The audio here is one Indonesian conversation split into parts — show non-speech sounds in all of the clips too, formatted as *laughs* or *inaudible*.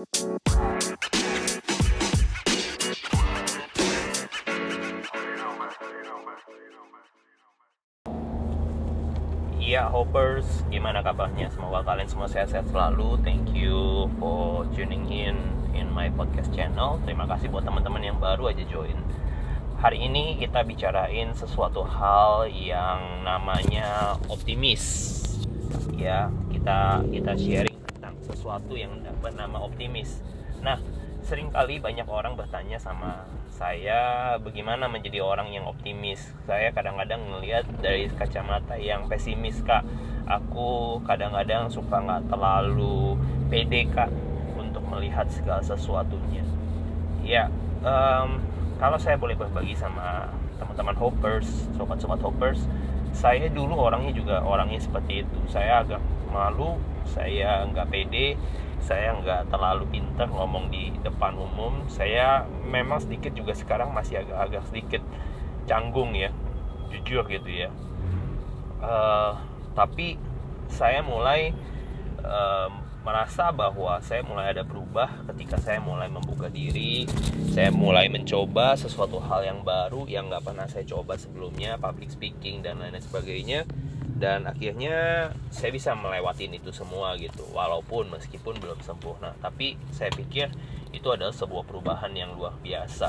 Ya Hoppers, gimana kabarnya? Semoga kalian semua sehat-sehat selalu. Thank you for tuning in in my podcast channel. Terima kasih buat teman-teman yang baru aja join. Hari ini kita bicarain sesuatu hal yang namanya optimis. Ya, kita kita tentang sesuatu yang bernama optimis. Nah, sering kali banyak orang bertanya sama saya bagaimana menjadi orang yang optimis? Saya kadang-kadang melihat dari kacamata yang pesimis kak. Aku kadang-kadang suka nggak terlalu pede kak untuk melihat segala sesuatunya. Ya um, kalau saya boleh berbagi sama teman-teman hoppers sobat-sobat hoppers saya dulu orangnya juga orangnya seperti itu. Saya agak malu saya nggak pede saya nggak terlalu pintar ngomong di depan umum. Saya memang sedikit juga sekarang masih agak-agak sedikit canggung ya jujur gitu ya. Uh, tapi saya mulai uh, merasa bahwa saya mulai ada berubah ketika saya mulai membuka diri saya mulai mencoba sesuatu hal yang baru yang nggak pernah saya coba sebelumnya public speaking dan lain sebagainya dan akhirnya saya bisa melewatin itu semua gitu walaupun meskipun belum sempurna. Tapi saya pikir itu adalah sebuah perubahan yang luar biasa.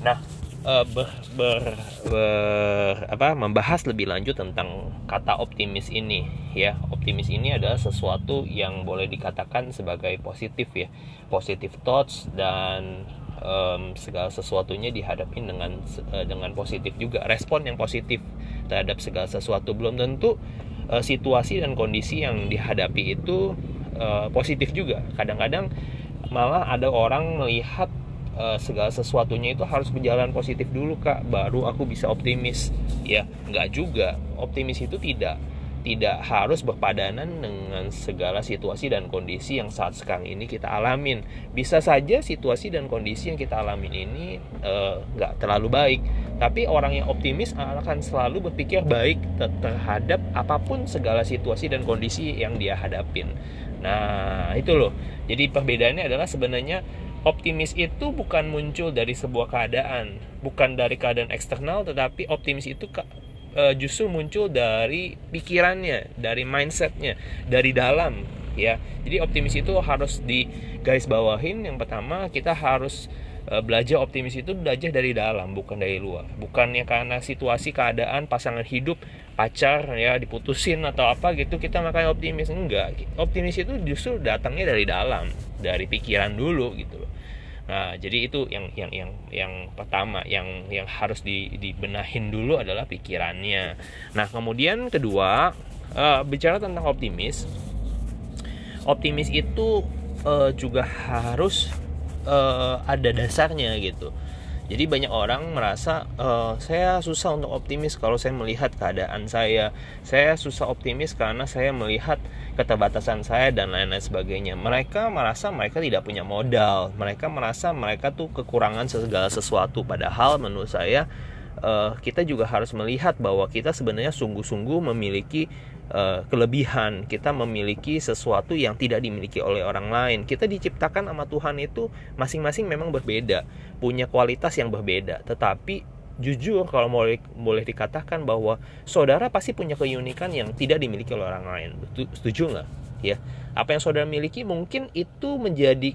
Nah uh, ber, ber, ber apa membahas lebih lanjut tentang kata optimis ini ya. Optimis ini adalah sesuatu yang boleh dikatakan sebagai positif ya. Positif thoughts dan um, segala sesuatunya dihadapi dengan uh, dengan positif juga. Respon yang positif terhadap segala sesuatu. Belum tentu uh, situasi dan kondisi yang dihadapi itu uh, positif juga. Kadang-kadang malah ada orang melihat uh, segala sesuatunya itu harus berjalan positif dulu kak baru aku bisa optimis. Ya nggak juga. Optimis itu tidak tidak harus berpadanan dengan segala situasi dan kondisi yang saat sekarang ini kita alamin. Bisa saja situasi dan kondisi yang kita alamin ini nggak uh, terlalu baik, tapi orang yang optimis akan selalu berpikir baik terhadap apa pun segala situasi dan kondisi yang dia hadapin. Nah, itu loh. Jadi perbedaannya adalah sebenarnya optimis itu bukan muncul dari sebuah keadaan, bukan dari keadaan eksternal, tetapi optimis itu e, justru muncul dari pikirannya, dari mindsetnya, dari dalam, ya. Jadi optimis itu harus di guys bawahin. Yang pertama kita harus belajar optimis itu belajar dari dalam bukan dari luar. Bukannya karena situasi keadaan pasangan hidup pacar ya diputusin atau apa gitu kita makanya optimis. Enggak. Optimis itu justru datangnya dari dalam dari pikiran dulu gitu. Nah jadi itu yang yang yang yang pertama yang yang harus di, dibenahin dulu adalah pikirannya. Nah kemudian kedua uh, bicara tentang optimis. Optimis itu uh, juga harus uh, ada dasarnya gitu. Jadi banyak orang merasa uh, saya susah untuk optimis kalau saya melihat keadaan saya. Saya susah optimis karena saya melihat keterbatasan saya dan lain-lain sebagainya. Mereka merasa mereka tidak punya modal. Mereka merasa mereka tuh kekurangan segala sesuatu. Padahal menurut saya uh, kita juga harus melihat bahwa kita sebenarnya sungguh-sungguh memiliki uh, kelebihan, kita memiliki sesuatu yang tidak dimiliki oleh orang lain. Kita diciptakan sama Tuhan itu masing-masing memang berbeda, punya kualitas yang berbeda. Tetapi jujur kalau boleh boleh dikatakan bahwa saudara pasti punya keunikan yang tidak dimiliki oleh orang lain. Setuju nggak? Ya, apa yang saudara miliki mungkin itu menjadi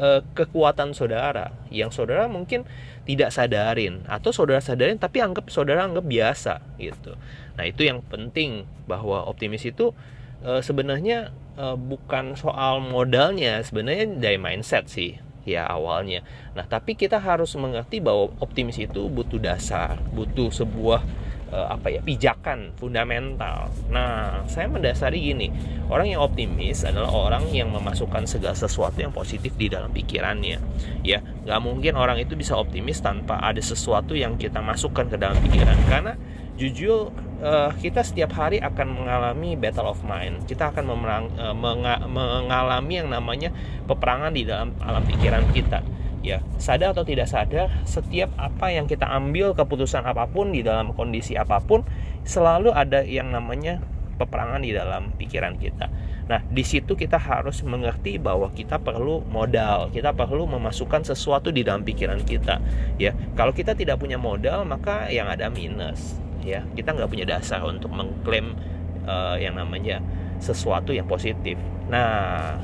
uh, kekuatan saudara yang saudara mungkin tidak sadarin atau saudara sadarin tapi anggap saudara anggap biasa gitu. Nah, itu yang penting bahwa optimis itu uh, sebenarnya uh, bukan soal modalnya, sebenarnya dari mindset sih ya awalnya. Nah, tapi kita harus mengerti bahwa optimis itu butuh dasar, butuh sebuah uh, apa ya pijakan fundamental. Nah, saya mendasari gini, orang yang optimis adalah orang yang memasukkan segala sesuatu yang positif di dalam pikirannya. Ya, nggak mungkin orang itu bisa optimis tanpa ada sesuatu yang kita masukkan ke dalam pikiran. Karena jujur uh, kita setiap hari akan mengalami battle of mind. Kita akan memerang, uh, menga mengalami yang namanya peperangan di dalam alam pikiran kita. Ya, sadar atau tidak sadar, setiap apa yang kita ambil keputusan apa pun di dalam kondisi apa pun, selalu ada yang namanya peperangan di dalam pikiran kita. Nah, di situ kita harus mengerti bahwa kita perlu modal, kita perlu memasukkan sesuatu di dalam pikiran kita. Ya, kalau kita tidak punya modal, maka yang ada minus. Ya, kita nggak punya dasar untuk mengklaim uh, yang namanya sesuatu yang positif. Nah,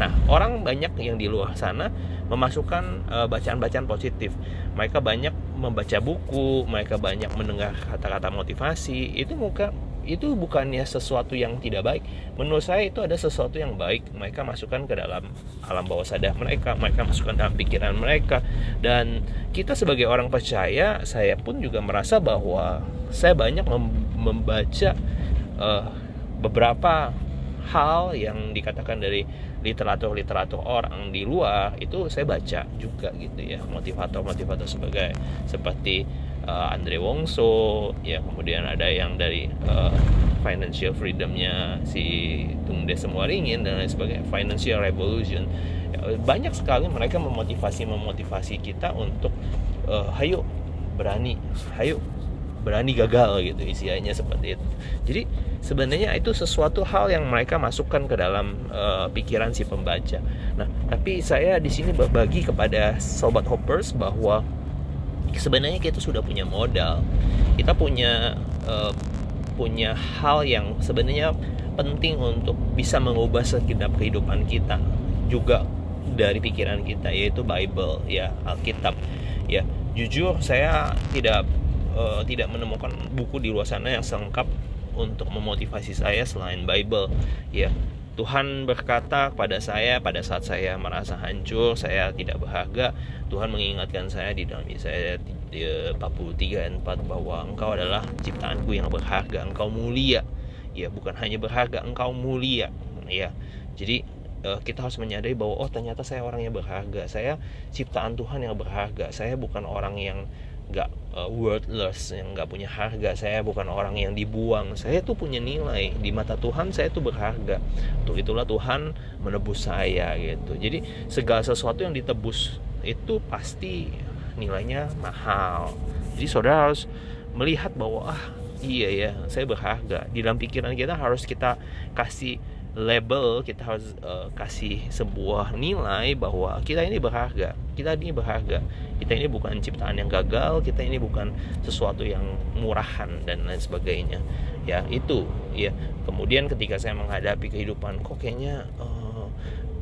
nah orang banyak yang di luar sana memasukkan bacaan bacaan-bacaan positif. Mereka banyak membaca buku, mereka banyak mendengar kata-kata motivasi. Itu muka itu bukannya sesuatu yang tidak baik. Menurut saya itu ada sesuatu yang baik. Mereka masukkan ke dalam alam bawah sadar mereka, mereka masukkan dalam pikiran mereka. Dan kita sebagai orang percaya, saya pun juga merasa bahwa saya banyak membaca uh, beberapa hal yang dikatakan dari literatur-literatur orang di luar itu saya baca juga gitu ya motivator-motivator sebagai seperti uh, Andre Wongso ya kemudian ada yang dari uh, financial freedomnya si Tung Desa Muaringin dan lain sebagainya. Financial revolution. Ya, banyak sekali mereka memotivasi memotivasi kita untuk uh, hayo berani hayo berani gagal gitu isinya seperti itu. Jadi sebenarnya itu sesuatu hal yang mereka masukkan ke dalam uh, pikiran si pembaca. Nah tapi saya di sini berbagi kepada sobat hoppers bahwa sebenarnya kita sudah punya modal. Kita punya uh, punya hal yang sebenarnya penting untuk bisa mengubah segenap kehidupan kita juga dari pikiran kita yaitu Bible ya Alkitab. Ya jujur saya tidak uh, tidak menemukan buku di luar sana yang selengkap untuk memotivasi saya selain Bible ya Tuhan berkata kepada saya pada saat saya merasa hancur, saya tidak berharga. Tuhan mengingatkan saya di dalam saya 43 ayat 4 bahwa engkau adalah ciptaanku yang berharga, engkau mulia. Ya, bukan hanya berharga, engkau mulia. Ya. Jadi uh, kita harus menyadari bahwa oh ternyata saya orang yang berharga. Saya ciptaan Tuhan yang berharga. Saya bukan orang yang nggak uh, worthless yang nggak punya harga. Saya bukan orang yang dibuang. Saya tuh punya nilai. Di mata Tuhan saya tuh berharga. Untuk itulah Tuhan menebus saya gitu. Jadi segala sesuatu yang ditebus itu pasti nilainya mahal. Jadi saudara harus melihat bahwa ah iya ya saya berharga. Di dalam pikiran kita harus kita kasih label kita harus uh, kasih sebuah nilai bahwa kita ini berharga. Kita ini berharga. Kita ini bukan ciptaan yang gagal. Kita ini bukan sesuatu yang murahan dan lain sebagainya. Ya itu. Ya. Kemudian ketika saya menghadapi kehidupan kok kayaknya uh,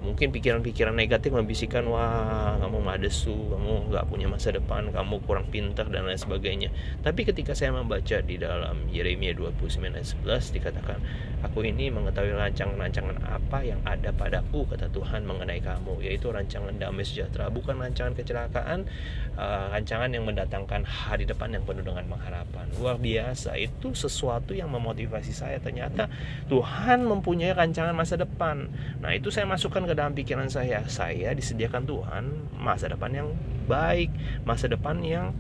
mungkin pikiran-pikiran negatif membisikkan wah kamu madesu kamu nggak punya masa depan kamu kurang pintar dan lain sebagainya. Tapi ketika saya membaca di dalam Yeremia 29 ayat 11 dikatakan aku ini mengetahui rancangan-rancangan apa yang ada padaku kata Tuhan mengenai kamu yaitu rancangan damai sejahtera bukan rancangan kecelakaan uh, rancangan yang mendatangkan hari depan yang penuh dengan pengharapan. Luar biasa itu sesuatu yang memotivasi saya. Ternyata Tuhan mempunyai rancangan masa depan. Nah itu saya masukkan ke dalam pikiran saya saya disediakan Tuhan masa depan yang baik masa depan yang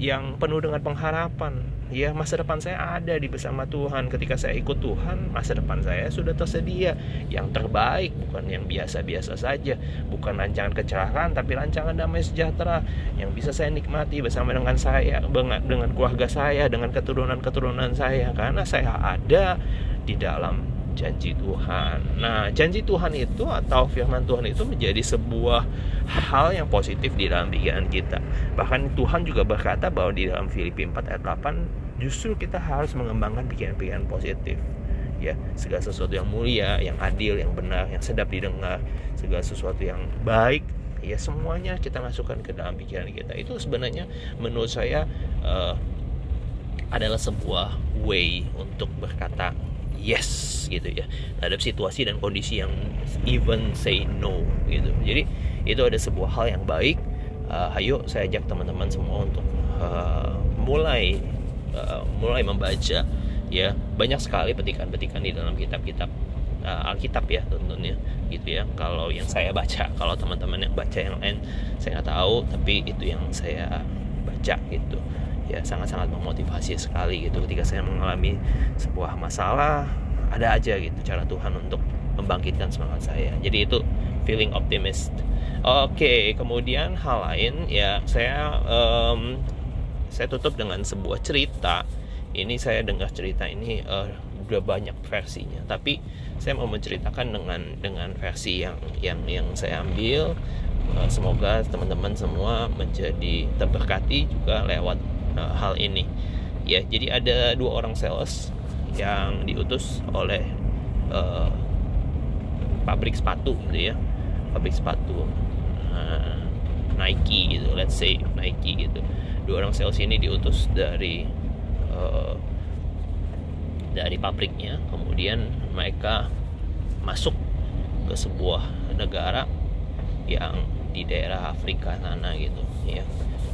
yang penuh dengan pengharapan. Ya masa depan saya ada di bersama Tuhan. Ketika saya ikut Tuhan masa depan saya sudah tersedia. Yang terbaik bukan yang biasa-biasa saja. Bukan rancangan kecelakaan tapi rancangan damai sejahtera yang bisa saya nikmati bersama dengan saya dengan keluarga saya dengan keturunan-keturunan saya. Karena saya ada di dalam janji Tuhan. Nah, janji Tuhan itu atau firman Tuhan itu menjadi sebuah hal yang positif di dalam pikiran kita. Bahkan Tuhan juga berkata bahwa di dalam Filipi 4 ayat 8 justru kita harus mengembangkan pikiran-pikiran positif. Ya, segala sesuatu yang mulia, yang adil, yang benar, yang sedap didengar, segala sesuatu yang baik, ya semuanya kita masukkan ke dalam pikiran kita. Itu sebenarnya menurut saya uh, adalah sebuah way untuk berkata yes gitu ya. Terhadap situasi dan kondisi yang even say no gitu. Jadi itu ada sebuah hal yang baik. Uh, ayo saya ajak teman-teman semua untuk uh, mulai uh, mulai membaca ya. Banyak sekali petikan-petikan di dalam kitab-kitab uh, Alkitab ya tentunya gitu ya. Kalau yang saya baca kalau teman-teman yang baca yang lain saya nggak tahu tapi itu yang saya baca gitu ya sangat-sangat memotivasi sekali gitu ketika saya mengalami sebuah masalah ada aja gitu cara Tuhan untuk membangkitkan semangat saya. Jadi itu feeling optimist. Oke kemudian hal lain ya saya um, saya tutup dengan sebuah cerita. Ini saya dengar cerita ini uh, udah banyak versinya tapi saya mau menceritakan dengan dengan versi yang yang yang saya ambil. Uh, semoga teman-teman semua menjadi terberkati juga lewat uh, hal ini. Ya jadi ada dua orang sales yang diutus oleh uh, pabrik sepatu gitu ya. Pabrik sepatu uh, Nike gitu let's say Nike gitu. Dua orang sales ini diutus dari uh, dari pabriknya. Kemudian mereka masuk ke sebuah negara yang di daerah Afrika sana gitu ya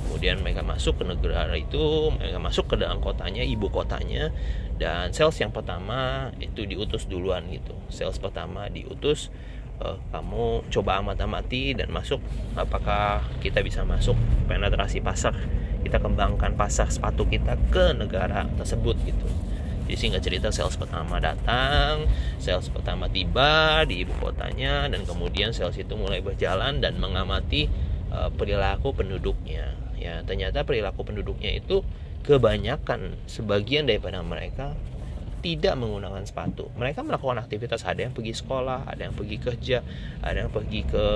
kemudian mereka masuk ke negara itu mereka masuk ke dalam kotanya ibu kotanya. Dan sales yang pertama itu diutus duluan gitu. Sales pertama diutus uh, kamu coba amat-amati dan masuk. Apakah kita bisa masuk penetrasi pasar? Kita kembangkan pasar sepatu kita ke negara tersebut gitu. Jadi singkat cerita sales pertama datang sales pertama tiba di ibu kotanya dan kemudian sales itu mulai berjalan dan mengamati uh, perilaku penduduknya ya ternyata perilaku penduduknya itu kebanyakan sebagian daripada mereka tidak menggunakan sepatu. Mereka melakukan aktivitas ada yang pergi sekolah, ada yang pergi kerja, ada yang pergi ke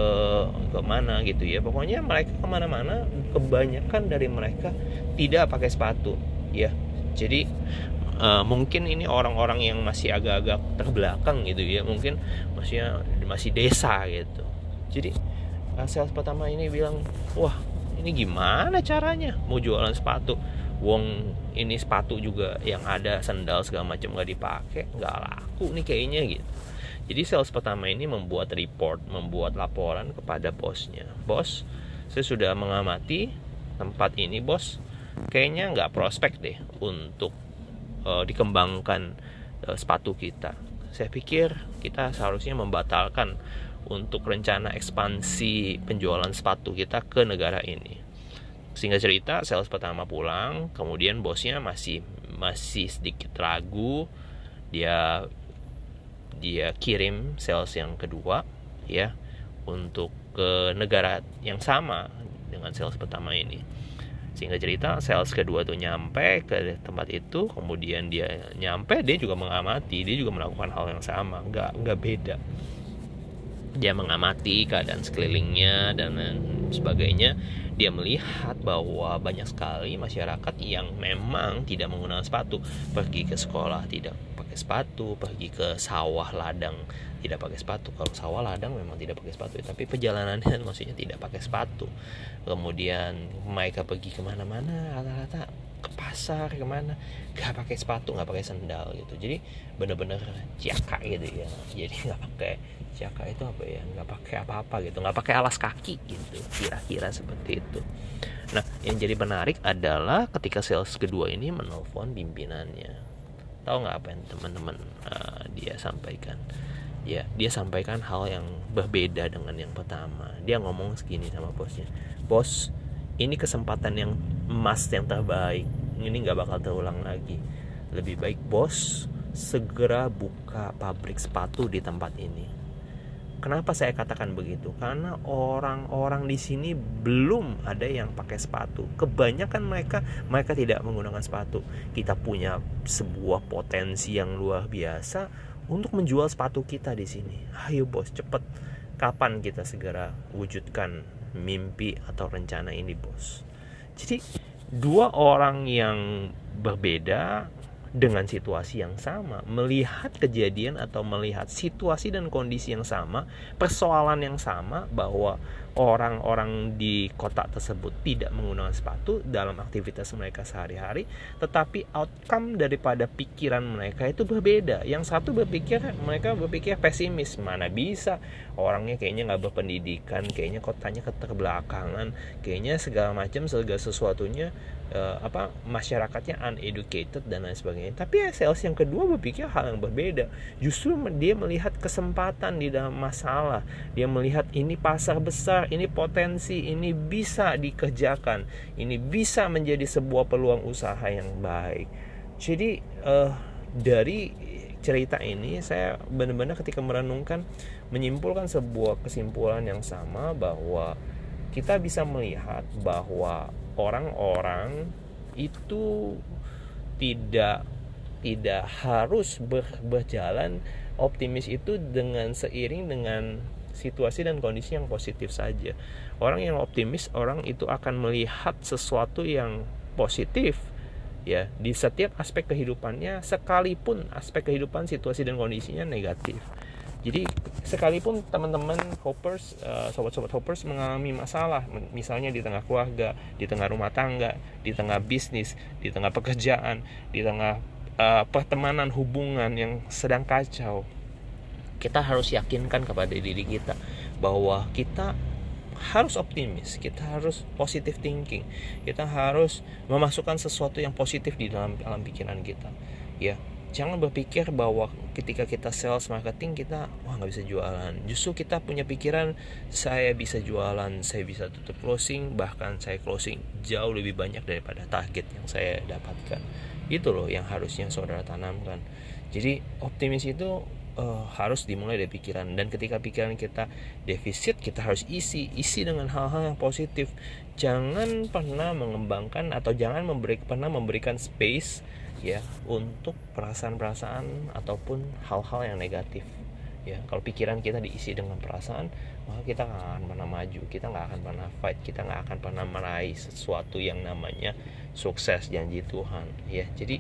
ke mana gitu ya. Pokoknya mereka ke mana-mana, kebanyakan dari mereka tidak pakai sepatu, ya. Jadi uh, mungkin ini orang-orang yang masih agak-agak terbelakang gitu ya, mungkin masih masih desa gitu. Jadi uh, sales pertama ini bilang, wah ini gimana caranya? Mau jualan sepatu. Wong ini sepatu juga yang ada sandal segala macam nggak dipakai nggak laku nih kayaknya gitu. Jadi sales pertama ini membuat report membuat laporan kepada bosnya. Bos saya sudah mengamati tempat ini bos. Kayaknya nggak prospek deh untuk uh, dikembangkan uh, sepatu kita. Saya pikir kita seharusnya membatalkan untuk rencana ekspansi penjualan sepatu kita ke negara ini. Sehingga cerita, sales pertama pulang, kemudian bosnya masih masih sedikit ragu, dia dia kirim sales yang kedua ya untuk ke negara yang sama dengan sales pertama ini. Sehingga cerita sales kedua tuh nyampe ke tempat itu, kemudian dia nyampe dia juga mengamati, dia juga melakukan hal yang sama, nggak nggak beda dia mengamati keadaan sekelilingnya dan sebagainya dia melihat bahwa banyak sekali masyarakat yang memang tidak menggunakan sepatu. Pergi ke sekolah tidak pakai sepatu pergi ke sawah ladang tidak pakai sepatu. Kalau sawah ladang memang tidak pakai sepatu tapi perjalanannya *laughs* maksudnya tidak pakai sepatu. Kemudian mereka pergi ke mana-mana rata-rata ke pasar ke mana nggak pakai sepatu nggak pakai sendal gitu. Jadi bener-bener ciaka gitu ya. Jadi nggak pakai ciaka itu apa ya? Nggak pakai apa-apa gitu. Nggak pakai alas kaki gitu. Kira-kira seperti itu. Nah yang jadi menarik adalah ketika sales kedua ini menelpon pimpinannya. Tahu nggak apa yang teman-teman uh, dia sampaikan? Ya dia sampaikan hal yang berbeda dengan yang pertama. Dia ngomong segini sama bosnya. Bos ini kesempatan yang emas yang terbaik. Ini nggak bakal terulang lagi. Lebih baik bos segera buka pabrik sepatu di tempat ini kenapa saya katakan begitu? Karena orang-orang di sini belum ada yang pakai sepatu. Kebanyakan mereka mereka tidak menggunakan sepatu. Kita punya sebuah potensi yang luar biasa untuk menjual sepatu kita di sini. Ayo bos cepet. Kapan kita segera wujudkan mimpi atau rencana ini bos? Jadi dua orang yang berbeda dengan situasi yang sama, melihat kejadian atau melihat situasi dan kondisi yang sama, persoalan yang sama bahwa orang-orang di kota tersebut tidak menggunakan sepatu dalam aktivitas mereka sehari-hari, tetapi outcome daripada pikiran mereka itu berbeda. Yang satu berpikir mereka berpikir pesimis, mana bisa orangnya kayaknya nggak berpendidikan, kayaknya kotanya keterbelakangan, kayaknya segala macam segala sesuatunya uh, apa masyarakatnya uneducated dan lain sebagainya. Tapi sales yang kedua berpikir hal yang berbeda. Justru dia melihat kesempatan di dalam masalah. Dia melihat ini pasar besar, ini potensi, ini bisa dikerjakan, ini bisa menjadi sebuah peluang usaha yang baik. Jadi uh, dari cerita ini saya benar-benar ketika merenungkan menyimpulkan sebuah kesimpulan yang sama bahwa kita bisa melihat bahwa orang-orang itu tidak tidak harus ber, berjalan optimis itu dengan seiring dengan situasi dan kondisi yang positif saja. Orang yang optimis, orang itu akan melihat sesuatu yang positif ya di setiap aspek kehidupannya sekalipun aspek kehidupan situasi dan kondisinya negatif. Jadi sekalipun teman-teman hoppers, uh, sobat-sobat hoppers mengalami masalah, misalnya di tengah keluarga, di tengah rumah tangga, di tengah bisnis, di tengah pekerjaan, di tengah uh, pertemanan hubungan yang sedang kacau, kita harus yakinkan kepada diri kita bahwa kita harus optimis, kita harus positive thinking, kita harus memasukkan sesuatu yang positif di dalam alam pikiran kita. Ya, jangan berpikir bahwa ketika kita sales marketing kita wah nggak bisa jualan. Justru kita punya pikiran saya bisa jualan, saya bisa tutup closing, bahkan saya closing jauh lebih banyak daripada target yang saya dapatkan. Itu loh yang harusnya saudara tanamkan. Jadi optimis itu uh, harus dimulai dari pikiran. Dan ketika pikiran kita defisit kita harus isi. Isi dengan hal-hal yang positif. Jangan pernah mengembangkan atau jangan memberi pernah memberikan space ya untuk perasaan-perasaan ataupun hal-hal yang negatif. Ya kalau pikiran kita diisi dengan perasaan maka kita nggak akan pernah maju kita nggak akan pernah fight kita nggak akan pernah meraih sesuatu yang namanya sukses janji Tuhan. Ya jadi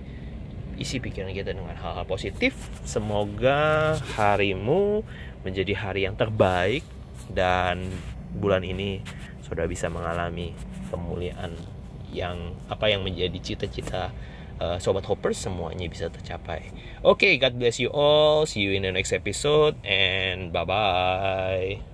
isi pikiran kita dengan hal-hal positif. Semoga harimu menjadi hari yang terbaik dan bulan ini sudah bisa mengalami kemuliaan yang apa yang menjadi cita-cita uh, sobat hoppers semuanya bisa tercapai. Oke, okay, God bless you all. See you in the next episode and bye bye.